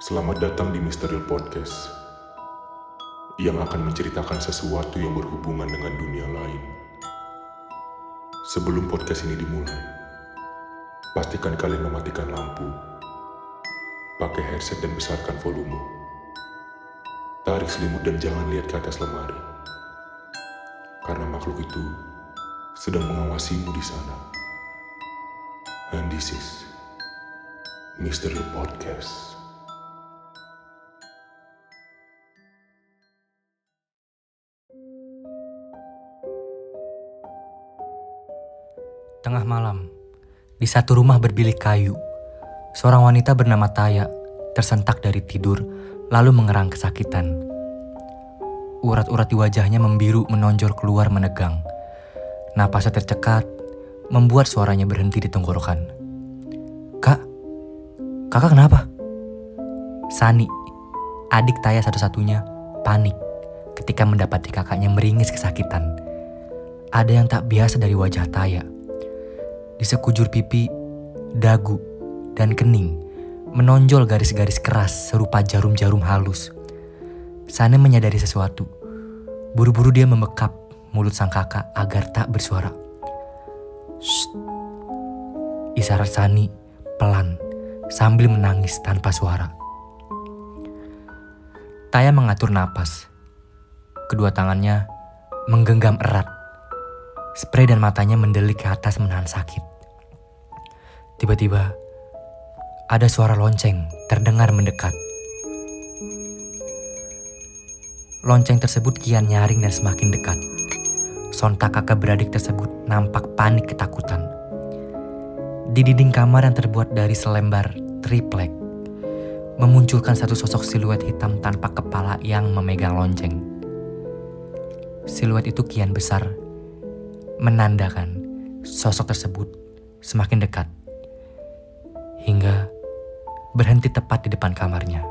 Selamat datang di Misterial Podcast yang akan menceritakan sesuatu yang berhubungan dengan dunia lain. Sebelum podcast ini dimulai, pastikan kalian mematikan lampu, pakai headset dan besarkan volume. Tarik selimut dan jangan lihat ke atas lemari. Karena makhluk itu sedang mengawasimu di sana. And this is Mystery Podcast. Malam, di satu rumah berbilik kayu, seorang wanita bernama Taya tersentak dari tidur lalu mengerang kesakitan. Urat-urat di wajahnya membiru menonjol keluar menegang. Napasnya tercekat, membuat suaranya berhenti di tenggorokan. Kak, kakak kenapa? Sani, adik Taya satu-satunya, panik ketika mendapati kakaknya meringis kesakitan. Ada yang tak biasa dari wajah Taya di sekujur pipi, dagu, dan kening menonjol garis-garis keras serupa jarum-jarum halus. Sana menyadari sesuatu. Buru-buru dia membekap mulut sang kakak agar tak bersuara. Shh. Isyarat Sani pelan sambil menangis tanpa suara. Taya mengatur napas. Kedua tangannya menggenggam erat. Spray dan matanya mendelik ke atas menahan sakit. Tiba-tiba, ada suara lonceng terdengar mendekat. Lonceng tersebut kian nyaring dan semakin dekat. Sontak kakak beradik tersebut nampak panik ketakutan. Di dinding kamar yang terbuat dari selembar triplek, memunculkan satu sosok siluet hitam tanpa kepala yang memegang lonceng. Siluet itu kian besar, menandakan sosok tersebut semakin dekat hingga berhenti tepat di depan kamarnya.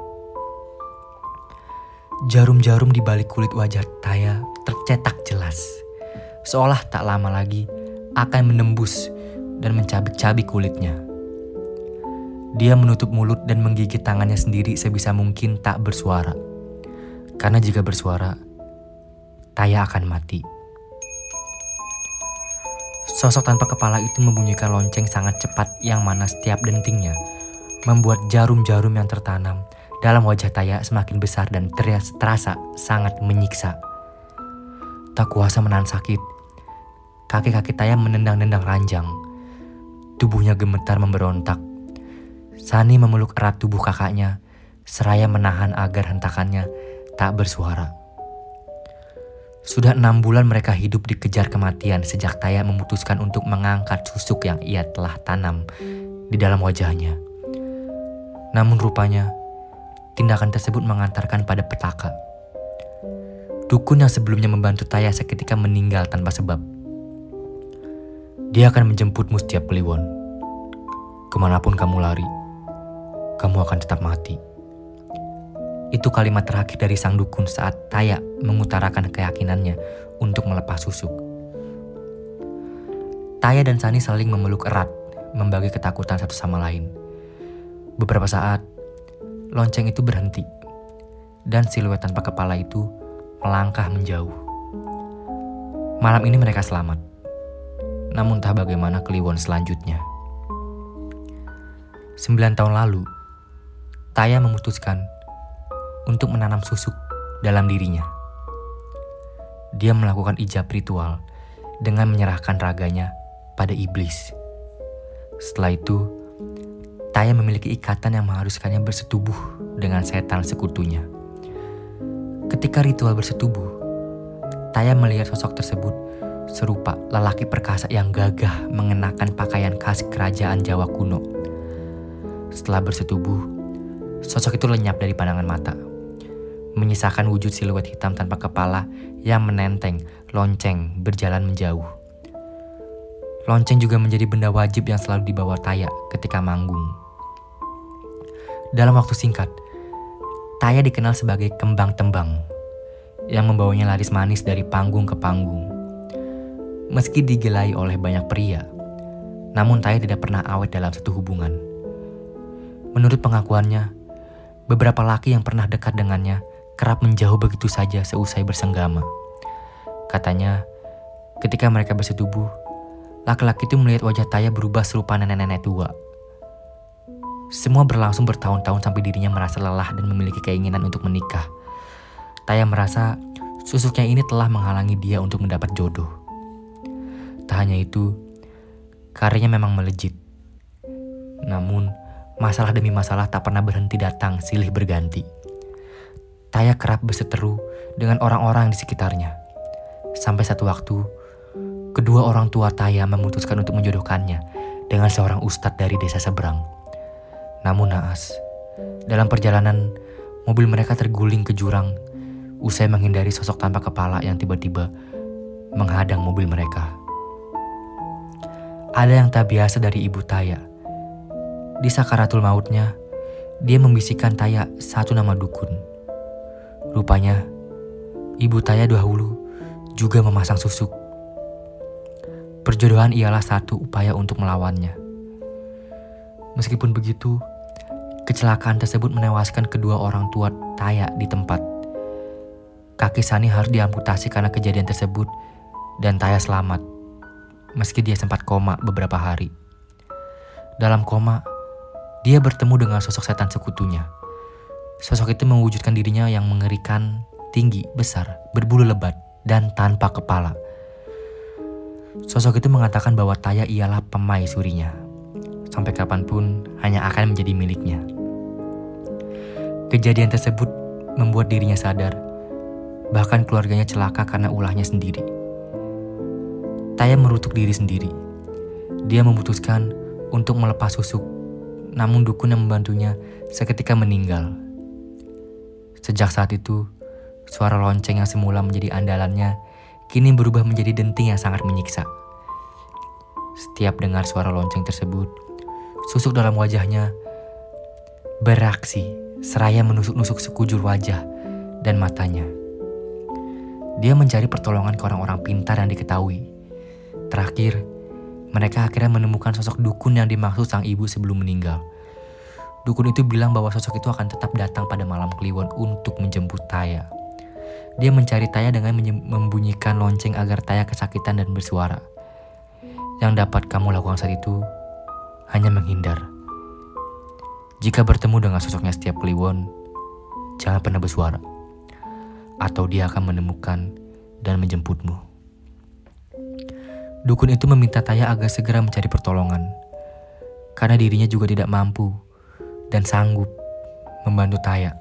Jarum-jarum di balik kulit wajah Taya tercetak jelas, seolah tak lama lagi akan menembus dan mencabik-cabik kulitnya. Dia menutup mulut dan menggigit tangannya sendiri sebisa mungkin tak bersuara. Karena jika bersuara, Taya akan mati. Sosok tanpa kepala itu membunyikan lonceng sangat cepat yang mana setiap dentingnya membuat jarum-jarum yang tertanam dalam wajah Taya semakin besar dan terasa sangat menyiksa. Tak kuasa menahan sakit, kaki-kaki Taya menendang-nendang ranjang. Tubuhnya gemetar memberontak. Sani memeluk erat tubuh kakaknya, seraya menahan agar hentakannya tak bersuara. Sudah enam bulan mereka hidup dikejar kematian sejak Taya memutuskan untuk mengangkat susuk yang ia telah tanam di dalam wajahnya. Namun rupanya, tindakan tersebut mengantarkan pada petaka. Dukun yang sebelumnya membantu Taya seketika meninggal tanpa sebab. Dia akan menjemputmu setiap Kliwon. Ke mana pun kamu lari, kamu akan tetap mati. Itu kalimat terakhir dari sang dukun saat Taya mengutarakan keyakinannya untuk melepas susuk. Taya dan Sani saling memeluk erat, membagi ketakutan satu sama lain. Beberapa saat, lonceng itu berhenti, dan siluet tanpa kepala itu melangkah menjauh. Malam ini mereka selamat, namun entah bagaimana Kliwon selanjutnya. Sembilan tahun lalu, Taya memutuskan untuk menanam susuk dalam dirinya. Dia melakukan ijab ritual dengan menyerahkan raganya pada iblis. Setelah itu, Taya memiliki ikatan yang mengharuskannya bersetubuh dengan setan sekutunya. Ketika ritual bersetubuh, Taya melihat sosok tersebut serupa lelaki perkasa yang gagah mengenakan pakaian khas kerajaan Jawa kuno. Setelah bersetubuh, sosok itu lenyap dari pandangan mata menyisakan wujud siluet hitam tanpa kepala yang menenteng lonceng berjalan menjauh. Lonceng juga menjadi benda wajib yang selalu dibawa Taya ketika manggung. Dalam waktu singkat, Taya dikenal sebagai kembang tembang yang membawanya laris manis dari panggung ke panggung. Meski digelai oleh banyak pria, namun Taya tidak pernah awet dalam satu hubungan. Menurut pengakuannya, beberapa laki yang pernah dekat dengannya kerap menjauh begitu saja seusai bersenggama. Katanya, ketika mereka bersetubuh, laki-laki itu melihat wajah Taya berubah serupa nenek-nenek tua. Semua berlangsung bertahun-tahun sampai dirinya merasa lelah dan memiliki keinginan untuk menikah. Taya merasa susuknya ini telah menghalangi dia untuk mendapat jodoh. Tak hanya itu, karirnya memang melejit. Namun, masalah demi masalah tak pernah berhenti datang silih berganti. Taya kerap berseteru dengan orang-orang di sekitarnya. Sampai satu waktu, kedua orang tua Taya memutuskan untuk menjodohkannya dengan seorang ustadz dari desa seberang. Namun naas, dalam perjalanan, mobil mereka terguling ke jurang usai menghindari sosok tanpa kepala yang tiba-tiba menghadang mobil mereka. Ada yang tak biasa dari ibu Taya. Di sakaratul mautnya, dia membisikkan Taya satu nama dukun Rupanya, ibu Taya dahulu juga memasang susuk. Perjodohan ialah satu upaya untuk melawannya. Meskipun begitu, kecelakaan tersebut menewaskan kedua orang tua Taya di tempat. Kaki Sani harus diamputasi karena kejadian tersebut dan Taya selamat, meski dia sempat koma beberapa hari. Dalam koma, dia bertemu dengan sosok setan sekutunya Sosok itu mewujudkan dirinya yang mengerikan, tinggi, besar, berbulu lebat, dan tanpa kepala. Sosok itu mengatakan bahwa Taya ialah pemaisurinya. Sampai kapan pun hanya akan menjadi miliknya. Kejadian tersebut membuat dirinya sadar, bahkan keluarganya celaka karena ulahnya sendiri. Taya merutuk diri sendiri. Dia memutuskan untuk melepas susuk, namun dukun yang membantunya seketika meninggal Sejak saat itu, suara lonceng yang semula menjadi andalannya kini berubah menjadi denting yang sangat menyiksa. Setiap dengar suara lonceng tersebut, susuk dalam wajahnya beraksi seraya menusuk-nusuk sekujur wajah dan matanya. Dia mencari pertolongan ke orang-orang pintar yang diketahui. Terakhir, mereka akhirnya menemukan sosok dukun yang dimaksud sang ibu sebelum meninggal. Dukun itu bilang bahwa sosok itu akan tetap datang pada malam kliwon untuk menjemput Taya. Dia mencari Taya dengan membunyikan lonceng agar Taya kesakitan dan bersuara. Yang dapat kamu lakukan saat itu hanya menghindar. Jika bertemu dengan sosoknya setiap kliwon, jangan pernah bersuara. Atau dia akan menemukan dan menjemputmu. Dukun itu meminta Taya agar segera mencari pertolongan. Karena dirinya juga tidak mampu dan sanggup membantu Taya